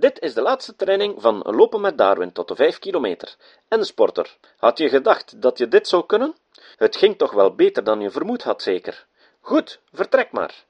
Dit is de laatste training van lopen met Darwin tot de 5 kilometer. En sporter, had je gedacht dat je dit zou kunnen? Het ging toch wel beter dan je vermoed had, zeker? Goed, vertrek maar.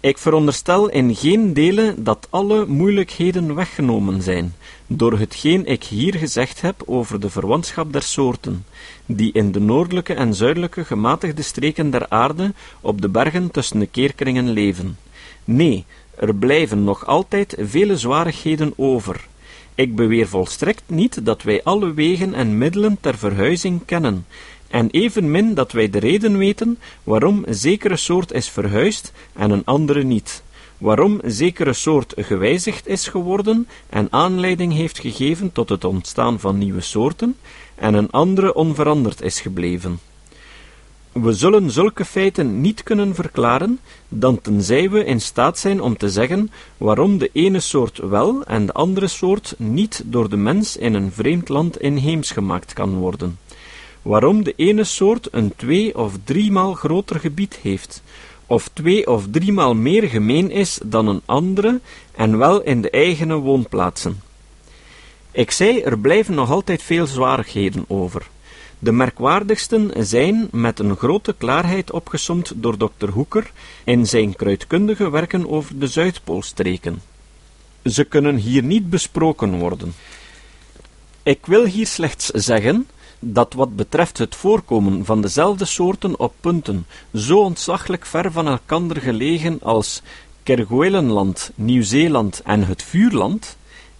Ik veronderstel in geen dele dat alle moeilijkheden weggenomen zijn, door hetgeen ik hier gezegd heb over de verwantschap der soorten, die in de noordelijke en zuidelijke gematigde streken der aarde op de bergen tussen de keerkringen leven. Nee, er blijven nog altijd vele zwarigheden over. Ik beweer volstrekt niet dat wij alle wegen en middelen ter verhuizing kennen, en evenmin dat wij de reden weten waarom zekere soort is verhuisd en een andere niet, waarom zekere soort gewijzigd is geworden en aanleiding heeft gegeven tot het ontstaan van nieuwe soorten, en een andere onveranderd is gebleven. We zullen zulke feiten niet kunnen verklaren, dan tenzij we in staat zijn om te zeggen waarom de ene soort wel en de andere soort niet door de mens in een vreemd land inheems gemaakt kan worden. Waarom de ene soort een twee of driemaal groter gebied heeft, of twee of driemaal meer gemeen is dan een andere, en wel in de eigene woonplaatsen. Ik zei, er blijven nog altijd veel zwarigheden over. De merkwaardigsten zijn met een grote klaarheid opgesomd door Dr. Hoeker in zijn kruidkundige werken over de Zuidpoolstreken. Ze kunnen hier niet besproken worden. Ik wil hier slechts zeggen dat wat betreft het voorkomen van dezelfde soorten op punten zo ontzaglijk ver van elkander gelegen als Kerguelenland, Nieuw-Zeeland en het Vuurland,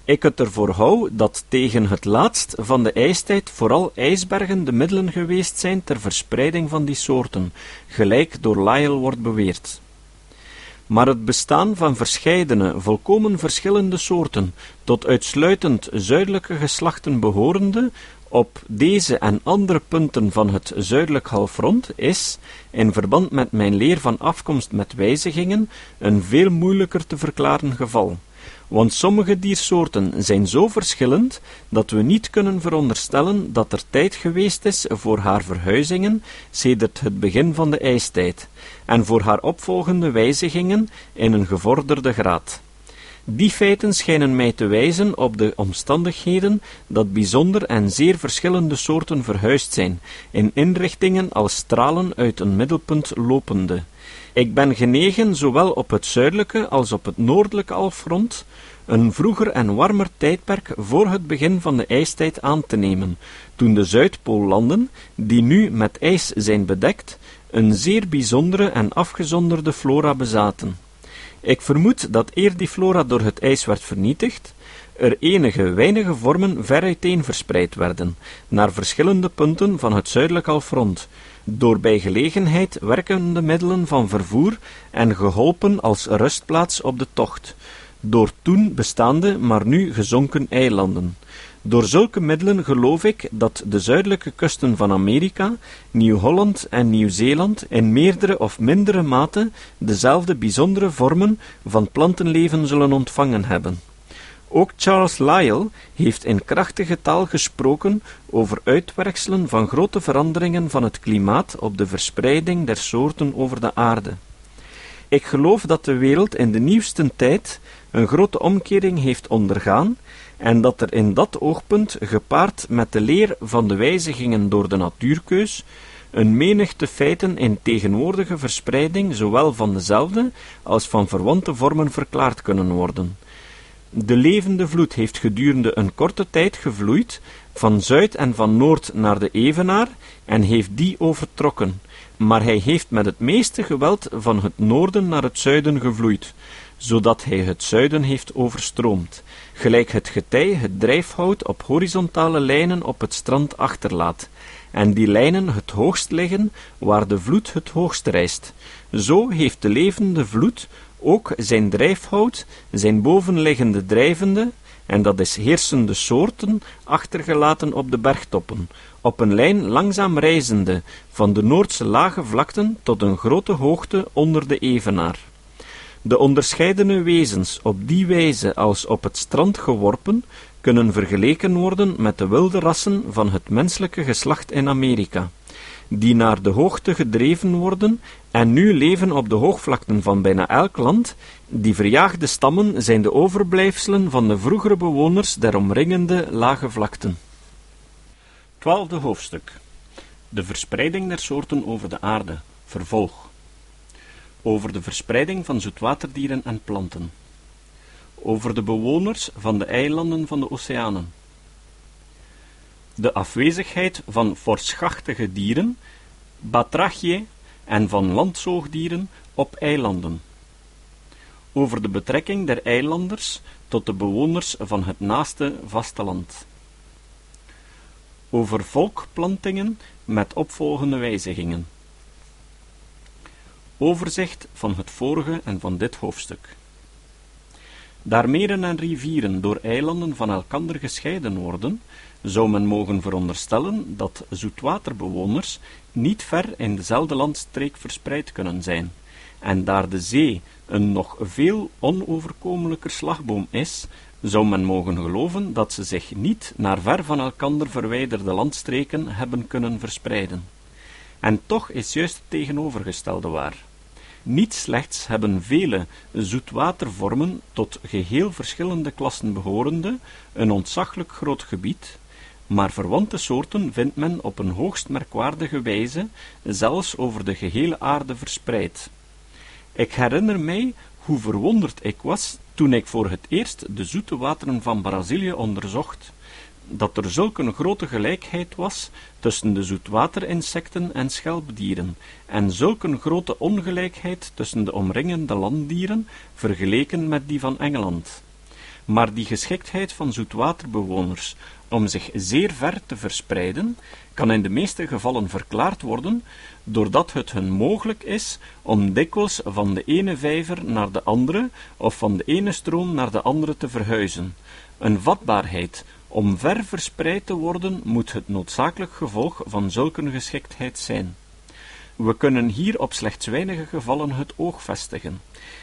ik het ervoor hou dat tegen het laatst van de ijstijd vooral ijsbergen de middelen geweest zijn ter verspreiding van die soorten, gelijk door Lyell wordt beweerd. Maar het bestaan van verscheidene, volkomen verschillende soorten, tot uitsluitend zuidelijke geslachten behorende, op deze en andere punten van het zuidelijk halfrond is, in verband met mijn leer van afkomst met wijzigingen, een veel moeilijker te verklaren geval want sommige diersoorten zijn zo verschillend dat we niet kunnen veronderstellen dat er tijd geweest is voor haar verhuizingen sedert het begin van de ijstijd, en voor haar opvolgende wijzigingen in een gevorderde graad. Die feiten schijnen mij te wijzen op de omstandigheden dat bijzonder en zeer verschillende soorten verhuisd zijn, in inrichtingen als stralen uit een middelpunt lopende. Ik ben genegen zowel op het zuidelijke als op het noordelijke halfrond een vroeger en warmer tijdperk voor het begin van de ijstijd aan te nemen, toen de Zuidpoollanden, die nu met ijs zijn bedekt, een zeer bijzondere en afgezonderde flora bezaten. Ik vermoed dat eer die flora door het ijs werd vernietigd, er enige weinige vormen ver uiteen verspreid werden, naar verschillende punten van het zuidelijk halfrond, door bij gelegenheid werkende middelen van vervoer en geholpen als rustplaats op de tocht, door toen bestaande, maar nu gezonken eilanden. Door zulke middelen geloof ik dat de zuidelijke kusten van Amerika, Nieuw-Holland en Nieuw-Zeeland in meerdere of mindere mate dezelfde bijzondere vormen van plantenleven zullen ontvangen hebben. Ook Charles Lyell heeft in krachtige taal gesproken over uitwerkselen van grote veranderingen van het klimaat op de verspreiding der soorten over de aarde. Ik geloof dat de wereld in de nieuwste tijd een grote omkering heeft ondergaan en dat er in dat oogpunt, gepaard met de leer van de wijzigingen door de natuurkeus, een menigte feiten in tegenwoordige verspreiding zowel van dezelfde als van verwante vormen verklaard kunnen worden. De levende vloed heeft gedurende een korte tijd gevloeid van zuid en van noord naar de Evenaar en heeft die overtrokken, maar hij heeft met het meeste geweld van het noorden naar het zuiden gevloeid, zodat hij het zuiden heeft overstroomd, gelijk het getij het drijfhout op horizontale lijnen op het strand achterlaat, en die lijnen het hoogst liggen waar de vloed het hoogst reist. Zo heeft de levende vloed ook zijn drijfhout, zijn bovenliggende drijvende, en dat is heersende soorten, achtergelaten op de bergtoppen, op een lijn langzaam reizende, van de Noordse lage vlakten tot een grote hoogte onder de evenaar. De onderscheidene wezens op die wijze als op het strand geworpen, kunnen vergeleken worden met de wilde rassen van het menselijke geslacht in Amerika. die naar de hoogte gedreven worden en nu leven op de hoogvlakten van bijna elk land. Die verjaagde stammen zijn de overblijfselen van de vroegere bewoners der omringende lage vlakten. Twaalfde hoofdstuk De verspreiding der soorten over de aarde. Vervolg. Over de verspreiding van zoetwaterdieren en planten. Over de bewoners van de eilanden van de oceanen de afwezigheid van forschachtige dieren, batrachiae, en van landzoogdieren op eilanden. Over de betrekking der eilanders tot de bewoners van het naaste vasteland. Over volkplantingen met opvolgende wijzigingen. Overzicht van het vorige en van dit hoofdstuk. Daar meren en rivieren door eilanden van elkander gescheiden worden, zou men mogen veronderstellen dat zoetwaterbewoners niet ver in dezelfde landstreek verspreid kunnen zijn, en daar de zee een nog veel onoverkomelijker slagboom is, zou men mogen geloven dat ze zich niet naar ver van elkander verwijderde landstreken hebben kunnen verspreiden. En toch is juist het tegenovergestelde waar. Niet slechts hebben vele zoetwatervormen tot geheel verschillende klassen behorende een ontzaglijk groot gebied, maar verwante soorten vindt men op een hoogst merkwaardige wijze, zelfs over de gehele aarde verspreid. Ik herinner mij hoe verwonderd ik was toen ik voor het eerst de zoete wateren van Brazilië onderzocht, dat er zulk een grote gelijkheid was tussen de zoetwaterinsecten en schelpdieren, en zulk een grote ongelijkheid tussen de omringende landdieren, vergeleken met die van Engeland. Maar die geschiktheid van zoetwaterbewoners om zich zeer ver te verspreiden, kan in de meeste gevallen verklaard worden doordat het hun mogelijk is om dikwijls van de ene vijver naar de andere of van de ene stroom naar de andere te verhuizen. Een vatbaarheid om ver verspreid te worden moet het noodzakelijk gevolg van zulke geschiktheid zijn. We kunnen hier op slechts weinige gevallen het oog vestigen.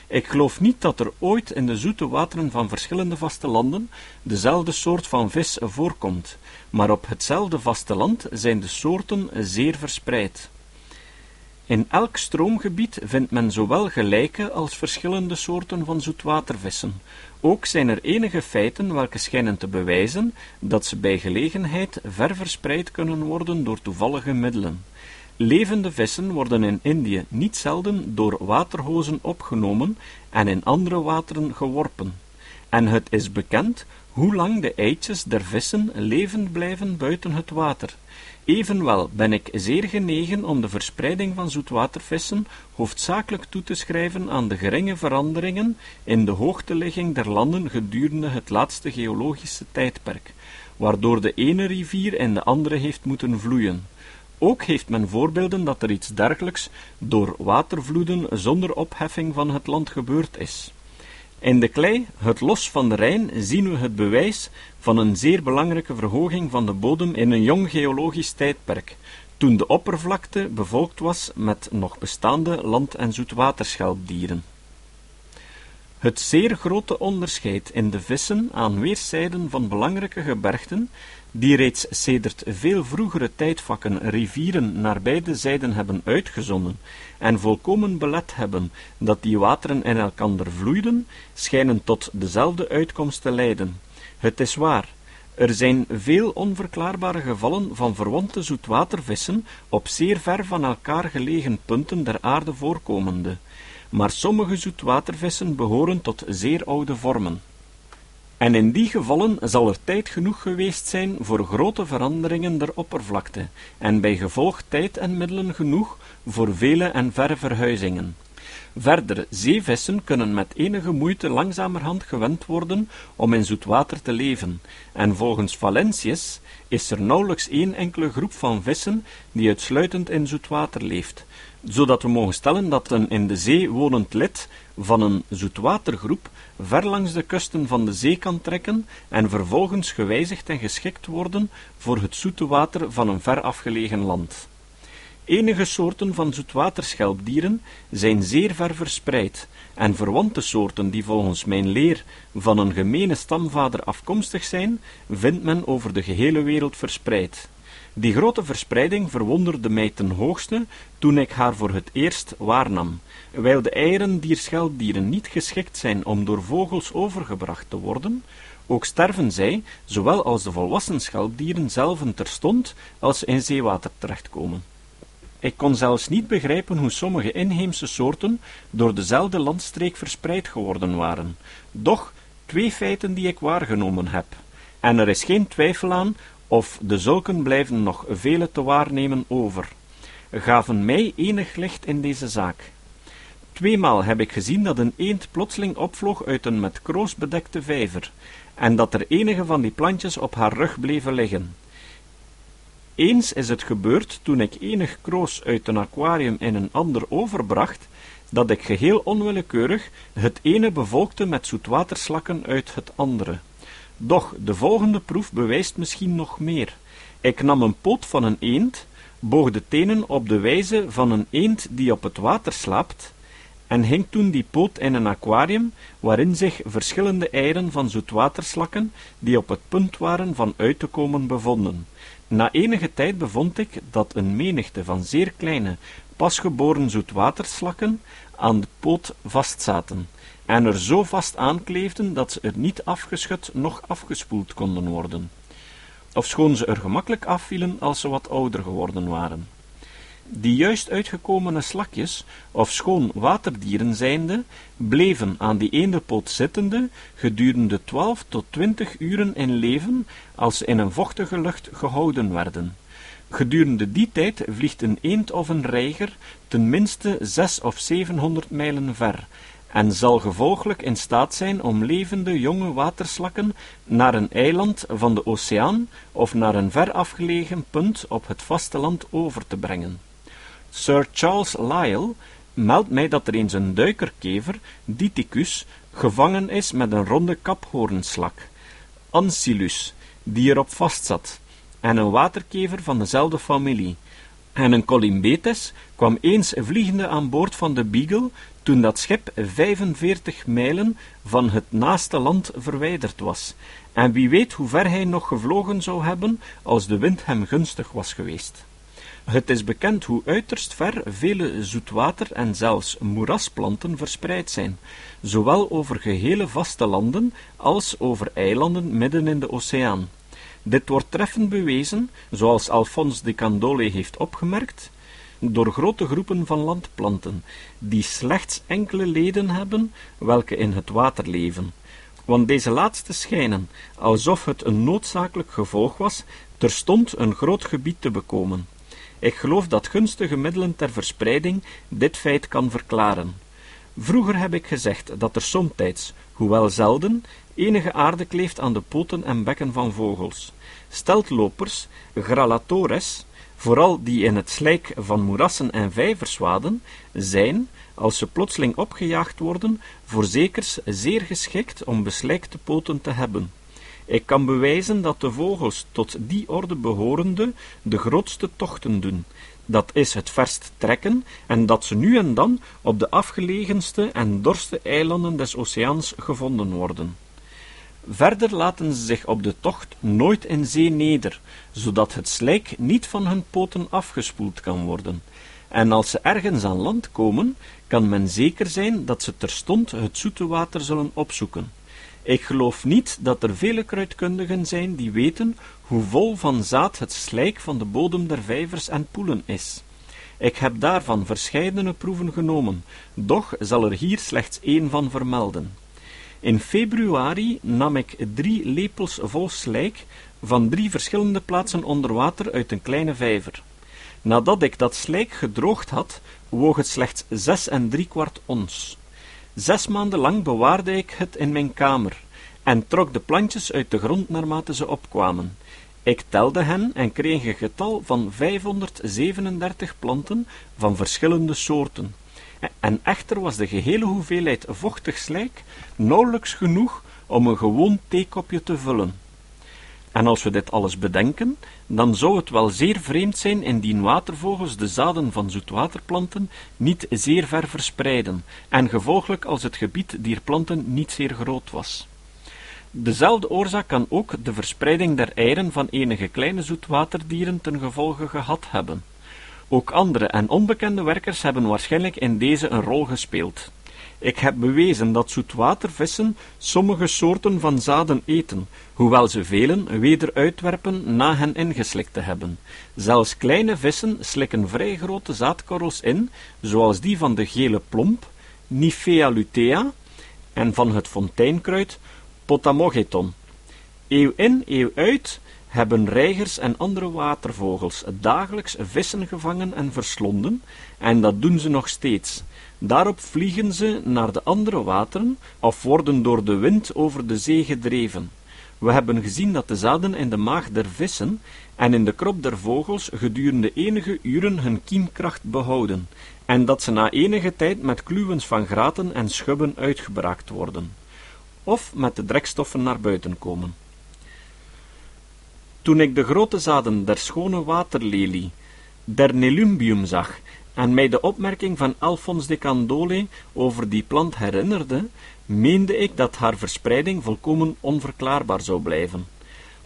Ik geloof niet dat er ooit in de zoete wateren van verschillende vastelanden dezelfde soort van vis voorkomt, maar op hetzelfde vasteland zijn de soorten zeer verspreid. In elk stroomgebied vindt men zowel gelijke als verschillende soorten van zoetwatervissen. Ook zijn er enige feiten welke schijnen te bewijzen dat ze bij gelegenheid ver verspreid kunnen worden door toevallige middelen. Levende vissen worden in Indië niet zelden door waterhozen opgenomen en in andere wateren geworpen. En het is bekend hoe lang de eitjes der vissen levend blijven buiten het water. Evenwel ben ik zeer genegen om de verspreiding van zoetwatervissen hoofdzakelijk toe te schrijven aan de geringe veranderingen in de hoogteligging der landen gedurende het laatste geologische tijdperk, waardoor de ene rivier in de andere heeft moeten vloeien. Ook heeft men voorbeelden dat er iets dergelijks door watervloeden zonder opheffing van het land gebeurd is. In de klei, het los van de Rijn, zien we het bewijs van een zeer belangrijke verhoging van de bodem in een jong geologisch tijdperk, toen de oppervlakte bevolkt was met nog bestaande land- en zoetwaterschelpdieren. Het zeer grote onderscheid in de vissen aan weerszijden van belangrijke gebergten die reeds sedert veel vroegere tijdvakken rivieren naar beide zijden hebben uitgezonden en volkomen belet hebben dat die wateren in elkander vloeiden, schijnen tot dezelfde uitkomst te leiden. Het is waar, er zijn veel onverklaarbare gevallen van verwante zoetwatervissen op zeer ver van elkaar gelegen punten der aarde voorkomende, maar sommige zoetwatervissen behoren tot zeer oude vormen. En in die gevallen zal er tijd genoeg geweest zijn voor grote veranderingen der oppervlakte, en bij gevolg tijd en middelen genoeg voor vele en verre verhuizingen. Verder, zeevissen kunnen met enige moeite langzamerhand gewend worden om in zoet water te leven, en volgens Valentius is er nauwelijks één enkele groep van vissen die uitsluitend in zoet water leeft, zodat we mogen stellen dat een in de zee wonend lid van een zoetwatergroep ver langs de kusten van de zee kan trekken en vervolgens gewijzigd en geschikt worden voor het zoete water van een ver afgelegen land. Enige soorten van zoetwaterschelpdieren zijn zeer ver verspreid, en verwante soorten die volgens mijn leer van een gemene stamvader afkomstig zijn, vindt men over de gehele wereld verspreid. Die grote verspreiding verwonderde mij ten hoogste toen ik haar voor het eerst waarnam. Wijl de eieren dier schelpdieren niet geschikt zijn om door vogels overgebracht te worden, ook sterven zij, zowel als de volwassen schelpdieren zelven terstond, als ze in zeewater terechtkomen. Ik kon zelfs niet begrijpen hoe sommige inheemse soorten door dezelfde landstreek verspreid geworden waren. Doch twee feiten die ik waargenomen heb. En er is geen twijfel aan of de zulken blijven nog vele te waarnemen over, gaven mij enig licht in deze zaak. Tweemaal heb ik gezien dat een eend plotseling opvloog uit een met kroos bedekte vijver, en dat er enige van die plantjes op haar rug bleven liggen. Eens is het gebeurd, toen ik enig kroos uit een aquarium in een ander overbracht, dat ik geheel onwillekeurig het ene bevolkte met zoetwaterslakken uit het andere. Doch de volgende proef bewijst misschien nog meer. Ik nam een poot van een eend, boog de tenen op de wijze van een eend die op het water slaapt, en hing toen die poot in een aquarium, waarin zich verschillende eieren van zoetwaterslakken, die op het punt waren van uit te komen, bevonden. Na enige tijd bevond ik dat een menigte van zeer kleine, pasgeboren zoetwaterslakken aan de poot vastzaten, en er zo vast aankleefden dat ze er niet afgeschud noch afgespoeld konden worden, ofschoon ze er gemakkelijk afvielen als ze wat ouder geworden waren. Die juist uitgekomene slakjes, of schoon waterdieren zijnde, bleven aan die ene poot zittende gedurende twaalf tot twintig uren in leven, als ze in een vochtige lucht gehouden werden. Gedurende die tijd vliegt een eend of een reiger ten minste zes of zevenhonderd mijlen ver, en zal gevolglijk in staat zijn om levende jonge waterslakken naar een eiland van de oceaan of naar een ver afgelegen punt op het vasteland over te brengen. Sir Charles Lyell meldt mij dat er eens een duikerkever, Diticus, gevangen is met een ronde kaphoornslak, Ancylus, die erop vastzat, en een waterkever van dezelfde familie. En een colymbetes kwam eens vliegende aan boord van de Beagle, toen dat schip 45 mijlen van het naaste land verwijderd was. En wie weet hoe ver hij nog gevlogen zou hebben, als de wind hem gunstig was geweest. Het is bekend hoe uiterst ver vele zoetwater- en zelfs moerasplanten verspreid zijn, zowel over gehele vaste landen als over eilanden midden in de oceaan. Dit wordt treffend bewezen, zoals Alphonse de Candolle heeft opgemerkt, door grote groepen van landplanten, die slechts enkele leden hebben, welke in het water leven. Want deze laatste schijnen, alsof het een noodzakelijk gevolg was, terstond een groot gebied te bekomen. Ik geloof dat gunstige middelen ter verspreiding dit feit kan verklaren. Vroeger heb ik gezegd dat er somtijds, hoewel zelden, enige aarde kleeft aan de poten en bekken van vogels. Steltlopers, gralatores, vooral die in het slijk van moerassen en vijvers waden, zijn, als ze plotseling opgejaagd worden, voorzekers zeer geschikt om beslijkte poten te hebben. Ik kan bewijzen dat de vogels tot die orde behorende de grootste tochten doen, dat is het verst trekken, en dat ze nu en dan op de afgelegenste en dorste eilanden des oceaans gevonden worden. Verder laten ze zich op de tocht nooit in zee neder, zodat het slijk niet van hun poten afgespoeld kan worden. En als ze ergens aan land komen, kan men zeker zijn dat ze terstond het zoete water zullen opzoeken. Ik geloof niet dat er vele kruidkundigen zijn die weten hoe vol van zaad het slijk van de bodem der vijvers en poelen is. Ik heb daarvan verscheidene proeven genomen, doch zal er hier slechts één van vermelden. In februari nam ik drie lepels vol slijk van drie verschillende plaatsen onder water uit een kleine vijver. Nadat ik dat slijk gedroogd had, woog het slechts zes en drie kwart ons. Zes maanden lang bewaarde ik het in mijn kamer en trok de plantjes uit de grond naarmate ze opkwamen. Ik telde hen en kreeg een getal van 537 planten van verschillende soorten. En echter was de gehele hoeveelheid vochtig slijk nauwelijks genoeg om een gewoon theekopje te vullen. En als we dit alles bedenken, dan zou het wel zeer vreemd zijn indien watervogels de zaden van zoetwaterplanten niet zeer ver verspreiden, en gevolglijk als het gebied dier planten niet zeer groot was. Dezelfde oorzaak kan ook de verspreiding der eieren van enige kleine zoetwaterdieren ten gevolge gehad hebben. Ook andere en onbekende werkers hebben waarschijnlijk in deze een rol gespeeld. Ik heb bewezen dat zoetwatervissen sommige soorten van zaden eten, hoewel ze velen weder uitwerpen na hen ingeslikt te hebben. Zelfs kleine vissen slikken vrij grote zaadkorrels in, zoals die van de gele plomp, Nifea lutea, en van het fonteinkruid Potamogeton. Eeuw in, eeuw uit hebben reigers en andere watervogels dagelijks vissen gevangen en verslonden, en dat doen ze nog steeds. Daarop vliegen ze naar de andere wateren of worden door de wind over de zee gedreven. We hebben gezien dat de zaden in de maag der vissen en in de krop der vogels gedurende enige uren hun kiemkracht behouden, en dat ze na enige tijd met kluwens van graten en schubben uitgebraakt worden, of met de drekstoffen naar buiten komen. Toen ik de grote zaden der schone waterlelie, der nelumbium zag, en mij de opmerking van Alphonse de Candolle over die plant herinnerde, meende ik dat haar verspreiding volkomen onverklaarbaar zou blijven.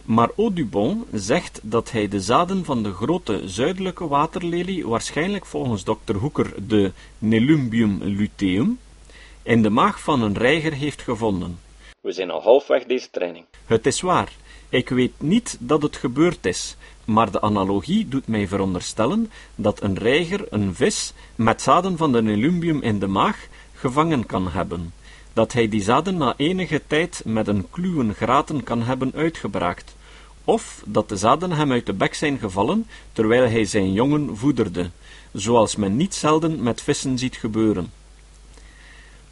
Maar Audubon zegt dat hij de zaden van de grote zuidelijke waterlelie waarschijnlijk volgens Dr. Hoeker de Nelumbium luteum in de maag van een reiger heeft gevonden. We zijn al halfweg deze training. Het is waar. Ik weet niet dat het gebeurd is, maar de analogie doet mij veronderstellen dat een reiger een vis met zaden van de Nelumbium in de maag gevangen kan hebben, dat hij die zaden na enige tijd met een kluwen graten kan hebben uitgebraakt, of dat de zaden hem uit de bek zijn gevallen terwijl hij zijn jongen voederde, zoals men niet zelden met vissen ziet gebeuren.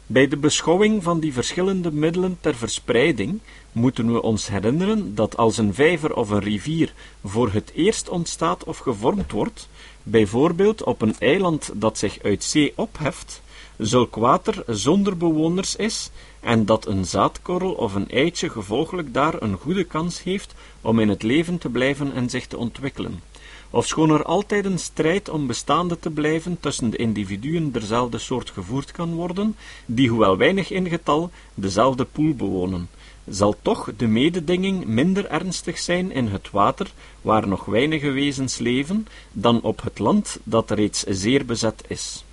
Bij de beschouwing van die verschillende middelen ter verspreiding moeten we ons herinneren dat als een vijver of een rivier voor het eerst ontstaat of gevormd wordt, bijvoorbeeld op een eiland dat zich uit zee opheft, zulk water zonder bewoners is en dat een zaadkorrel of een eitje gevolglijk daar een goede kans heeft om in het leven te blijven en zich te ontwikkelen. Ofschoon er altijd een strijd om bestaande te blijven tussen de individuen derzelfde soort gevoerd kan worden, die hoewel weinig in getal dezelfde poel bewonen, zal toch de mededinging minder ernstig zijn in het water, waar nog weinige wezens leven, dan op het land dat reeds zeer bezet is.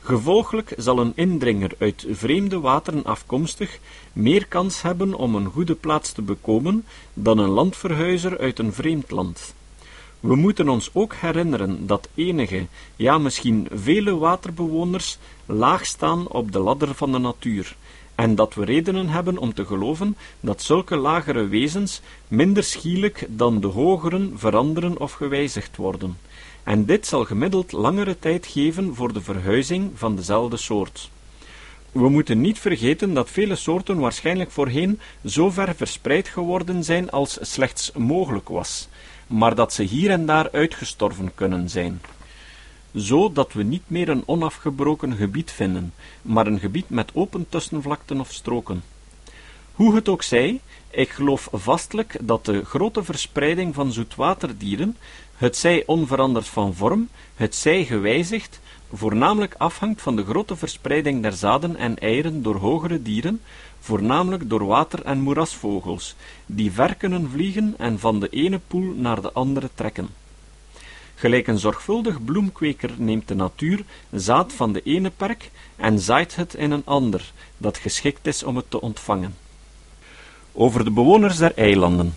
Gevolglijk zal een indringer uit vreemde wateren afkomstig meer kans hebben om een goede plaats te bekomen dan een landverhuizer uit een vreemd land. We moeten ons ook herinneren dat enige, ja misschien vele waterbewoners laag staan op de ladder van de natuur, en dat we redenen hebben om te geloven dat zulke lagere wezens minder schielijk dan de hogeren veranderen of gewijzigd worden, en dit zal gemiddeld langere tijd geven voor de verhuizing van dezelfde soort. We moeten niet vergeten dat vele soorten waarschijnlijk voorheen zo ver verspreid geworden zijn als slechts mogelijk was, maar dat ze hier en daar uitgestorven kunnen zijn. Zo dat we niet meer een onafgebroken gebied vinden, maar een gebied met open tussenvlakten of stroken. Hoe het ook zij, ik geloof vastelijk dat de grote verspreiding van zoetwaterdieren, het zij onveranderd van vorm, het zij gewijzigd, voornamelijk afhangt van de grote verspreiding der zaden en eieren door hogere dieren, voornamelijk door water- en moerasvogels, die ver kunnen vliegen en van de ene poel naar de andere trekken. Gelijk een zorgvuldig bloemkweker neemt de natuur zaad van de ene perk en zaait het in een ander, dat geschikt is om het te ontvangen. Over de bewoners der eilanden.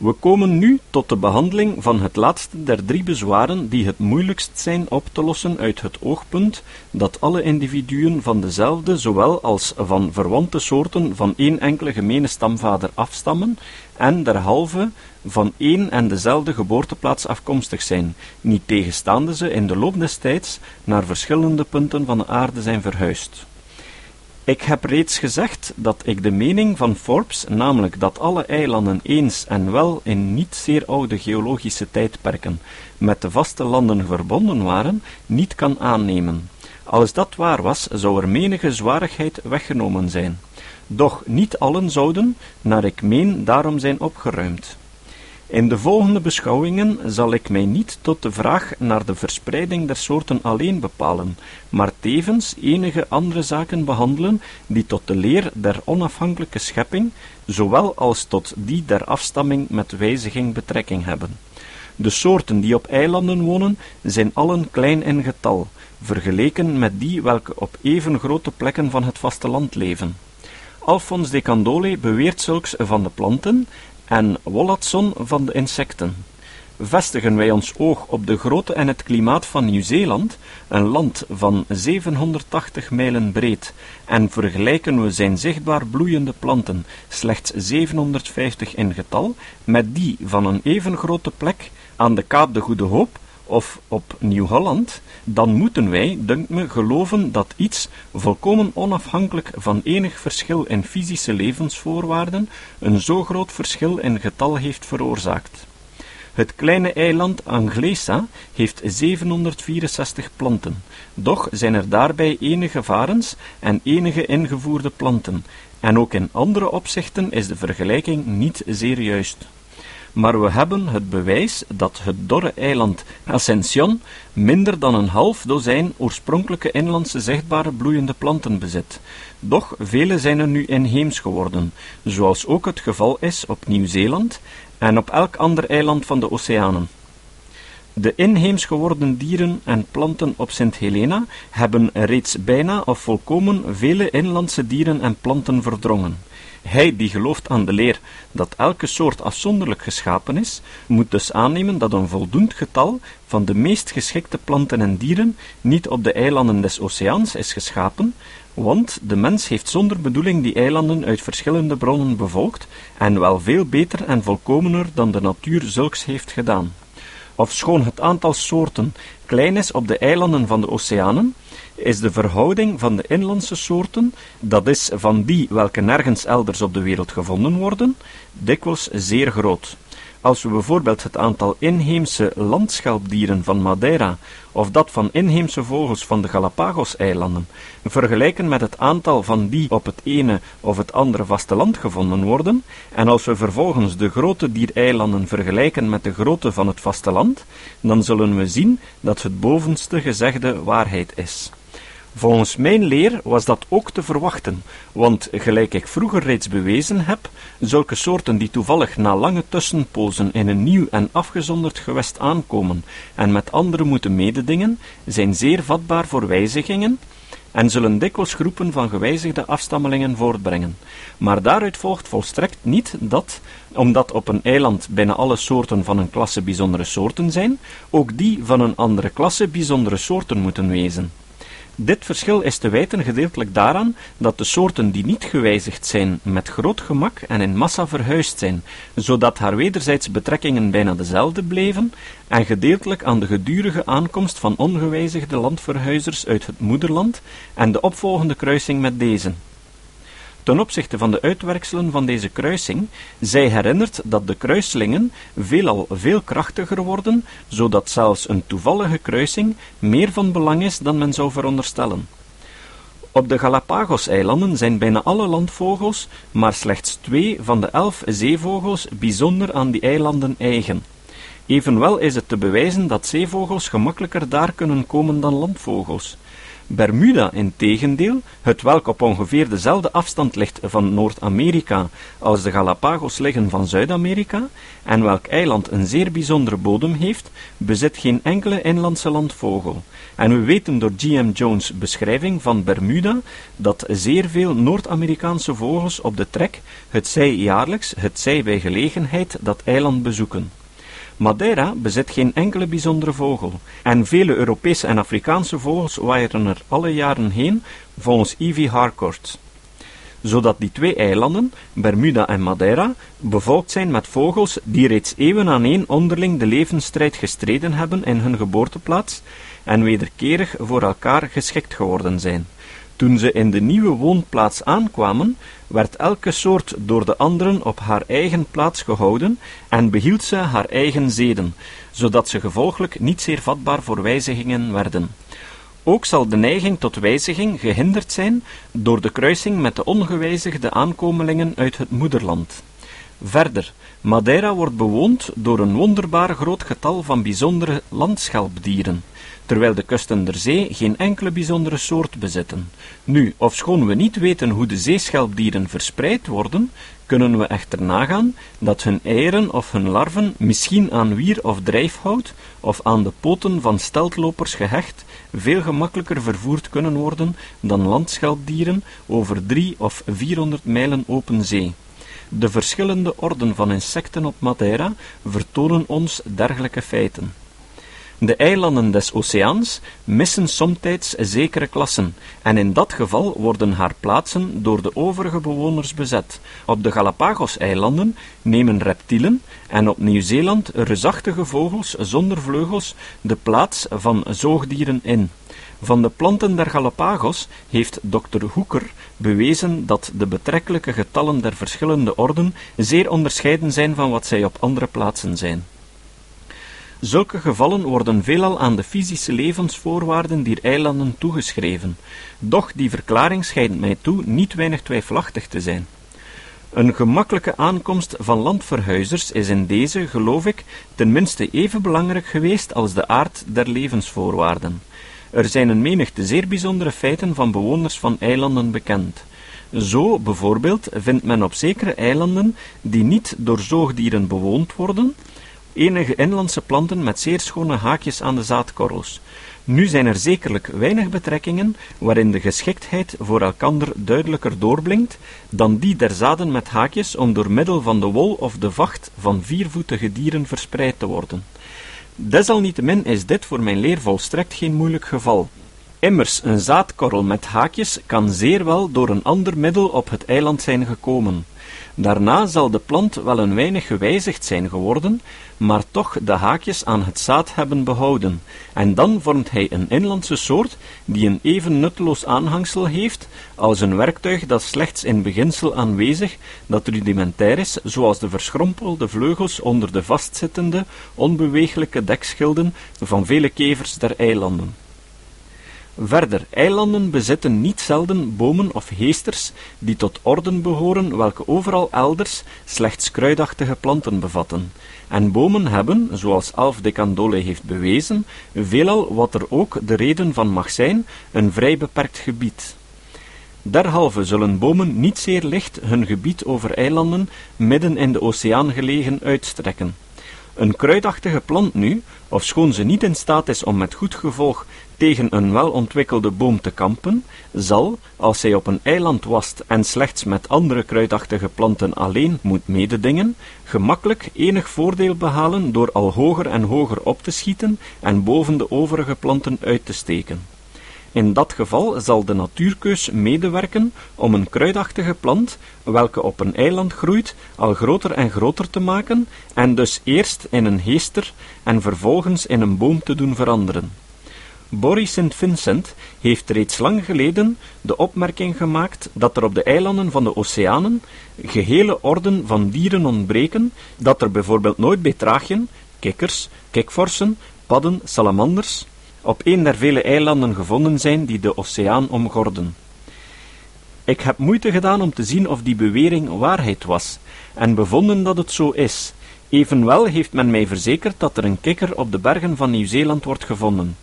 We komen nu tot de behandeling van het laatste der drie bezwaren die het moeilijkst zijn op te lossen uit het oogpunt dat alle individuen van dezelfde zowel als van verwante soorten van één enkele gemene stamvader afstammen en derhalve van één en dezelfde geboorteplaats afkomstig zijn, niet tegenstaande ze in de loop des tijds naar verschillende punten van de aarde zijn verhuisd. Ik heb reeds gezegd dat ik de mening van Forbes, namelijk dat alle eilanden eens en wel in niet zeer oude geologische tijdperken met de vaste landen verbonden waren, niet kan aannemen. Als dat waar was, zou er menige zwarigheid weggenomen zijn. Doch niet allen zouden, naar ik meen, daarom zijn opgeruimd. In de volgende beschouwingen zal ik mij niet tot de vraag naar de verspreiding der soorten alleen bepalen, maar tevens enige andere zaken behandelen die tot de leer der onafhankelijke schepping, zowel als tot die der afstamming met wijziging betrekking hebben. De soorten die op eilanden wonen, zijn allen klein in getal, vergeleken met die welke op even grote plekken van het vasteland leven. Alphonse de Candolle beweert zulks van de planten en Wollaston van de insecten. Vestigen wij ons oog op de grootte en het klimaat van Nieuw-Zeeland, een land van 780 mijlen breed, en vergelijken we zijn zichtbaar bloeiende planten, slechts 750 in getal, met die van een even grote plek aan de Kaap de Goede Hoop of op Nieuw-Holland, dan moeten wij, dunkt me, geloven dat iets, volkomen onafhankelijk van enig verschil in fysische levensvoorwaarden, een zo groot verschil in getal heeft veroorzaakt. Het kleine eiland Anglesa heeft 764 planten, doch zijn er daarbij enige varens en enige ingevoerde planten, en ook in andere opzichten is de vergelijking niet zeer juist maar we hebben het bewijs dat het dorre eiland Ascension minder dan een half dozijn oorspronkelijke inlandse zichtbare bloeiende planten bezit. Doch vele zijn er nu inheems geworden, zoals ook het geval is op Nieuw-Zeeland en op elk ander eiland van de oceanen. De inheems geworden dieren en planten op Sint Helena hebben reeds bijna of volkomen vele inlandse dieren en planten verdrongen. Hij die gelooft aan de leer dat elke soort afzonderlijk geschapen is, moet dus aannemen dat een voldoend getal van de meest geschikte planten en dieren niet op de eilanden des oceaans is geschapen, want de mens heeft zonder bedoeling die eilanden uit verschillende bronnen bevolkt en wel veel beter en volkomener dan de natuur zulks heeft gedaan. Ofschoon het aantal soorten klein is op de eilanden van de oceanen, is de verhouding van de inlandse soorten, dat is van die welke nergens elders op de wereld gevonden worden, dikwijls zeer groot. Als we bijvoorbeeld het aantal inheemse landschelpdieren van Madeira of dat van inheemse vogels van de Galapagos-eilanden vergelijken met het aantal van die op het ene of het andere vasteland gevonden worden, en als we vervolgens de grootte dier eilanden vergelijken met de grootte van het vasteland, dan zullen we zien dat het bovenste gezegde waarheid is. Volgens mijn leer was dat ook te verwachten, want gelijk ik vroeger reeds bewezen heb, zulke soorten die toevallig na lange tussenpozen in een nieuw en afgezonderd gewest aankomen en met anderen moeten mededingen, zijn zeer vatbaar voor wijzigingen en zullen dikwijls groepen van gewijzigde afstammelingen voortbrengen. Maar daaruit volgt volstrekt niet dat, omdat op een eiland bijna alle soorten van een klasse bijzondere soorten zijn, ook die van een andere klasse bijzondere soorten moeten wezen. Dit verschil is te wijten gedeeltelijk daaraan dat de soorten die niet gewijzigd zijn met groot gemak en in massa verhuisd zijn, zodat haar wederzijds betrekkingen bijna dezelfde bleven, en gedeeltelijk aan de gedurige aankomst van ongewijzigde landverhuizers uit het moederland en de opvolgende kruising met deze. Ten opzichte van de uitwerkselen van deze kruising, zij herinnert dat de kruislingen veelal veel krachtiger worden, zodat zelfs een toevallige kruising meer van belang is dan men zou veronderstellen. Op de Galapagos-eilanden zijn bijna alle landvogels, maar slechts twee van de elf zeevogels bijzonder aan die eilanden eigen. Evenwel is het te bewijzen dat zeevogels gemakkelijker daar kunnen komen dan landvogels. Bermuda integendeel, het welk op ongeveer dezelfde afstand ligt van Noord-Amerika als de Galapagos liggen van Zuid-Amerika, en welk eiland een zeer bijzondere bodem heeft, bezit geen enkele inlandse landvogel. En we weten door G.M. Jones' beschrijving van Bermuda dat zeer veel Noord-Amerikaanse vogels op de trek, het zij jaarlijks, het zij bij gelegenheid, dat eiland bezoeken. Madeira bezit geen enkele bijzondere vogel, en vele Europese en Afrikaanse vogels waaien er alle jaren heen, volgens Ivy Harcourt. Zodat die twee eilanden, Bermuda en Madeira, bevolkt zijn met vogels die reeds eeuwen aaneen onderling de levensstrijd gestreden hebben in hun geboorteplaats en wederkerig voor elkaar geschikt geworden zijn. Toen ze in de nieuwe woonplaats aankwamen, werd elke soort door de anderen op haar eigen plaats gehouden en behield ze haar eigen zeden, zodat ze gevolglijk niet zeer vatbaar voor wijzigingen werden. Ook zal de neiging tot wijziging gehinderd zijn door de kruising met de ongewijzigde aankomelingen uit het moederland. Verder, Madeira wordt bewoond door een wonderbaar groot getal van bijzondere landschelpdieren, terwijl de kusten der zee geen enkele bijzondere soort bezitten. Nu, ofschoon we niet weten hoe de zeeschelpdieren verspreid worden, kunnen we echter nagaan dat hun eieren of hun larven misschien aan wier of drijfhout of aan de poten van steltlopers gehecht veel gemakkelijker vervoerd kunnen worden dan landschelpdieren over drie of vierhonderd mijlen open zee. De verschillende orden van insecten op Madeira vertonen ons dergelijke feiten. De eilanden des oceaans missen somtijds zekere klassen, en in dat geval worden haar plaatsen door de overige bewoners bezet. Op de Galapagos-eilanden nemen reptielen en op Nieuw-Zeeland reusachtige vogels zonder vleugels de plaats van zoogdieren in. Van de planten der Galapagos heeft Dr. Hoeker bewezen dat de betrekkelijke getallen der verschillende orden zeer onderscheiden zijn van wat zij op andere plaatsen zijn. Zulke gevallen worden veelal aan de fysische levensvoorwaarden dier eilanden toegeschreven, doch die verklaring schijnt mij toe niet weinig twijfelachtig te zijn. Een gemakkelijke aankomst van landverhuizers is in deze, geloof ik, tenminste even belangrijk geweest als de aard der levensvoorwaarden. Er zijn een menigte zeer bijzondere feiten van bewoners van eilanden bekend. Zo bijvoorbeeld vindt men op zekere eilanden, die niet door zoogdieren bewoond worden, enige inlandse planten met zeer schone haakjes aan de zaadkorrels. Nu zijn er zekerlijk weinig betrekkingen waarin de geschiktheid voor elkander duidelijker doorblinkt dan die der zaden met haakjes om door middel van de wol of de vacht van viervoetige dieren verspreid te worden. Desalniettemin is dit voor mijn leer volstrekt geen moeilijk geval. Immers, een zaadkorrel met haakjes kan zeer wel door een ander middel op het eiland zijn gekomen. Daarna zal de plant wel een weinig gewijzigd zijn geworden, maar toch de haakjes aan het zaad hebben behouden, en dan vormt hij een inlandse soort die een even nutteloos aanhangsel heeft als een werktuig dat slechts in beginsel aanwezig, dat rudimentair is, zoals de verschrompelde vleugels onder de vastzittende, onbeweeglijke dekschilden van vele kevers der eilanden. Verder, eilanden bezitten niet zelden bomen of heesters die tot orden behoren welke overal elders slechts kruidachtige planten bevatten. En bomen hebben, zoals Alf de Candolle heeft bewezen, veelal wat er ook de reden van mag zijn, een vrij beperkt gebied. Derhalve zullen bomen niet zeer licht hun gebied over eilanden midden in de oceaan gelegen uitstrekken. Een kruidachtige plant nu, ofschoon ze niet in staat is om met goed gevolg tegen een welontwikkelde boom te kampen, zal, als zij op een eiland wast en slechts met andere kruidachtige planten alleen moet mededingen, gemakkelijk enig voordeel behalen door al hoger en hoger op te schieten en boven de overige planten uit te steken. In dat geval zal de natuurkeus medewerken om een kruidachtige plant, welke op een eiland groeit, al groter en groter te maken, en dus eerst in een heester en vervolgens in een boom te doen veranderen. Boris St. Vincent heeft reeds lang geleden de opmerking gemaakt dat er op de eilanden van de oceanen gehele orden van dieren ontbreken, dat er bijvoorbeeld nooit betragien, kikkers, kikvorsen, padden, salamanders, op een der vele eilanden gevonden zijn die de oceaan omgorden. Ik heb moeite gedaan om te zien of die bewering waarheid was, en bevonden dat het zo is. Evenwel heeft men mij verzekerd dat er een kikker op de bergen van Nieuw-Zeeland wordt gevonden.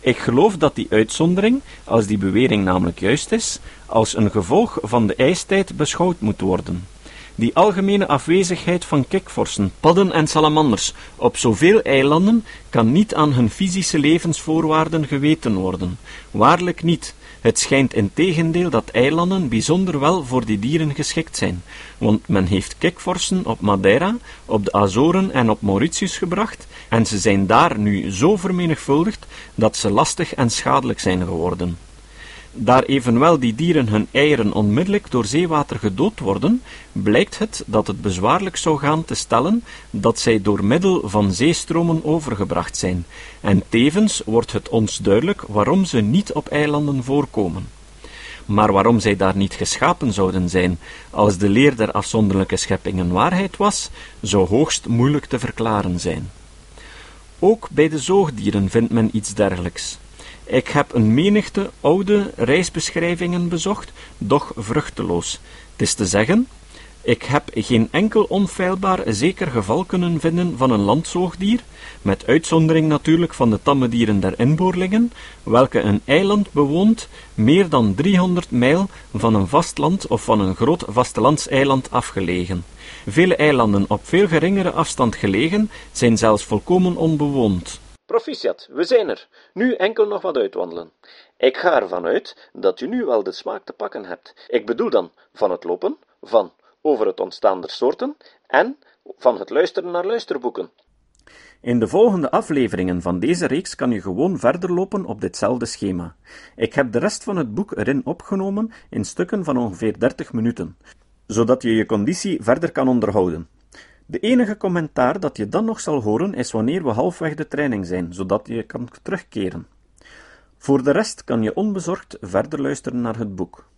Ik geloof dat die uitzondering, als die bewering namelijk juist is, als een gevolg van de ijstijd beschouwd moet worden. Die algemene afwezigheid van kikvorsen, padden en salamanders op zoveel eilanden kan niet aan hun fysische levensvoorwaarden geweten worden. Waarlijk niet. Het schijnt in tegendeel dat eilanden bijzonder wel voor die dieren geschikt zijn, want men heeft kikvorsen op Madeira, op de Azoren en op Mauritius gebracht, en ze zijn daar nu zo vermenigvuldigd dat ze lastig en schadelijk zijn geworden. Daar evenwel die dieren hun eieren onmiddellijk door zeewater gedood worden, blijkt het dat het bezwaarlijk zou gaan te stellen dat zij door middel van zeestromen overgebracht zijn, en tevens wordt het ons duidelijk waarom ze niet op eilanden voorkomen. Maar waarom zij daar niet geschapen zouden zijn, als de leer der afzonderlijke scheppingen waarheid was, zou hoogst moeilijk te verklaren zijn. Ook bij de zoogdieren vindt men iets dergelijks. Ik heb een menigte oude reisbeschrijvingen bezocht, doch vruchteloos. Het is te zeggen, Ik heb geen enkel onfeilbaar zeker geval kunnen vinden van een landzoogdier, met uitzondering natuurlijk van de tamme dieren der inboorlingen, welke een eiland bewoont meer dan 300 mijl van een vastland of van een groot vastelandseiland afgelegen. Vele eilanden op veel geringere afstand gelegen zijn zelfs volkomen onbewoond. Proficiat, we zijn er. Nu enkel nog wat uitwandelen. Ik ga ervan uit dat u nu wel de smaak te pakken hebt. Ik bedoel dan van het lopen, van over het ontstaan der soorten en van het luisteren naar luisterboeken. In de volgende afleveringen van deze reeks kan je gewoon verder lopen op ditzelfde schema. Ik heb de rest van het boek erin opgenomen in stukken van ongeveer 30 minuten, zodat je je conditie verder kan onderhouden. De enige commentaar dat je dan nog zal horen is wanneer we halfweg de training zijn, zodat je kan terugkeren. Voor de rest kan je onbezorgd verder luisteren naar het boek.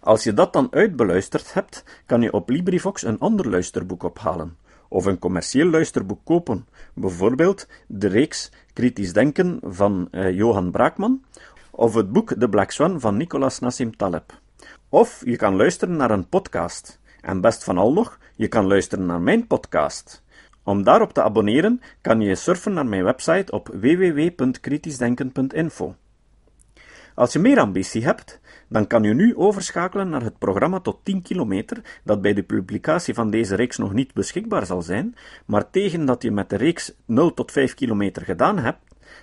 Als je dat dan uitbeluisterd hebt, kan je op LibriVox een ander luisterboek ophalen, of een commercieel luisterboek kopen, bijvoorbeeld de reeks Kritisch Denken van uh, Johan Braakman, of het boek De Black Swan van Nicolas Nassim Taleb. Of je kan luisteren naar een podcast. En best van al nog, je kan luisteren naar mijn podcast. Om daarop te abonneren, kan je surfen naar mijn website op www.kritischdenken.info. Als je meer ambitie hebt, dan kan je nu overschakelen naar het programma tot 10 kilometer, dat bij de publicatie van deze reeks nog niet beschikbaar zal zijn, maar tegen dat je met de reeks 0 tot 5 kilometer gedaan hebt,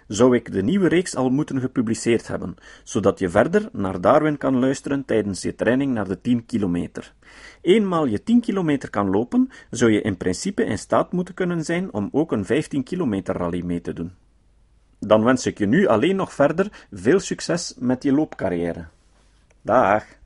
zou ik de nieuwe reeks al moeten gepubliceerd hebben, zodat je verder naar Darwin kan luisteren tijdens je training naar de 10 kilometer. Eenmaal je 10 kilometer kan lopen, zou je in principe in staat moeten kunnen zijn om ook een 15 kilometer rally mee te doen. Dan wens ik je nu alleen nog verder veel succes met je loopcarrière. Dag!